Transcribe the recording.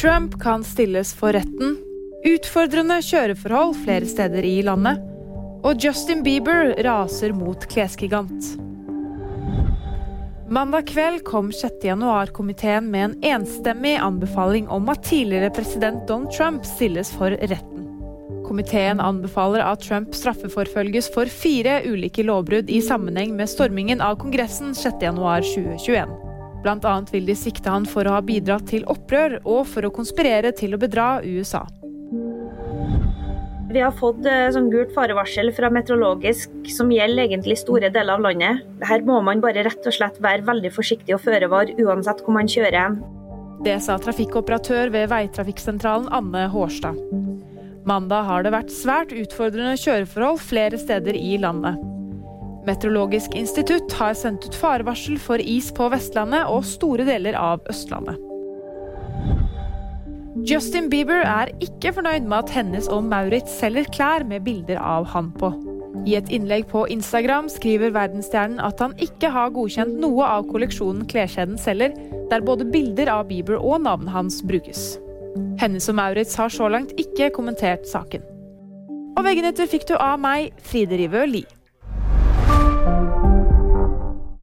Trump kan stilles for retten. Utfordrende kjøreforhold flere steder i landet. Og Justin Bieber raser mot klesgigant. Mandag kveld kom 6.1-komiteen med en enstemmig anbefaling om at tidligere president Donald Trump stilles for retten. Komiteen anbefaler at Trump straffeforfølges for fire ulike lovbrudd i sammenheng med stormingen av Kongressen 6.1.2021. Annet vil de sikte han for å ha bidratt til opprør og for å konspirere til å bedra USA. Vi har fått eh, sånn gult farevarsel fra meteorologisk som gjelder egentlig store deler av landet. Her må man bare rett og slett være veldig forsiktig og føre var uansett hvor man kjører. Det sa trafikkoperatør ved veitrafikksentralen Anne Hårstad. Mandag har det vært svært utfordrende kjøreforhold flere steder i landet. Meteorologisk institutt har sendt ut farevarsel for is på Vestlandet og store deler av Østlandet. Justin Bieber er ikke fornøyd med at hennes og Maurits selger klær med bilder av han på. I et innlegg på Instagram skriver verdensstjernen at han ikke har godkjent noe av kolleksjonen kleskjeden selger, der både bilder av Bieber og navnet hans brukes. Hennes og Maurits har så langt ikke kommentert saken. Og VG-nytter fikk du av meg, Fride Rivø Lie.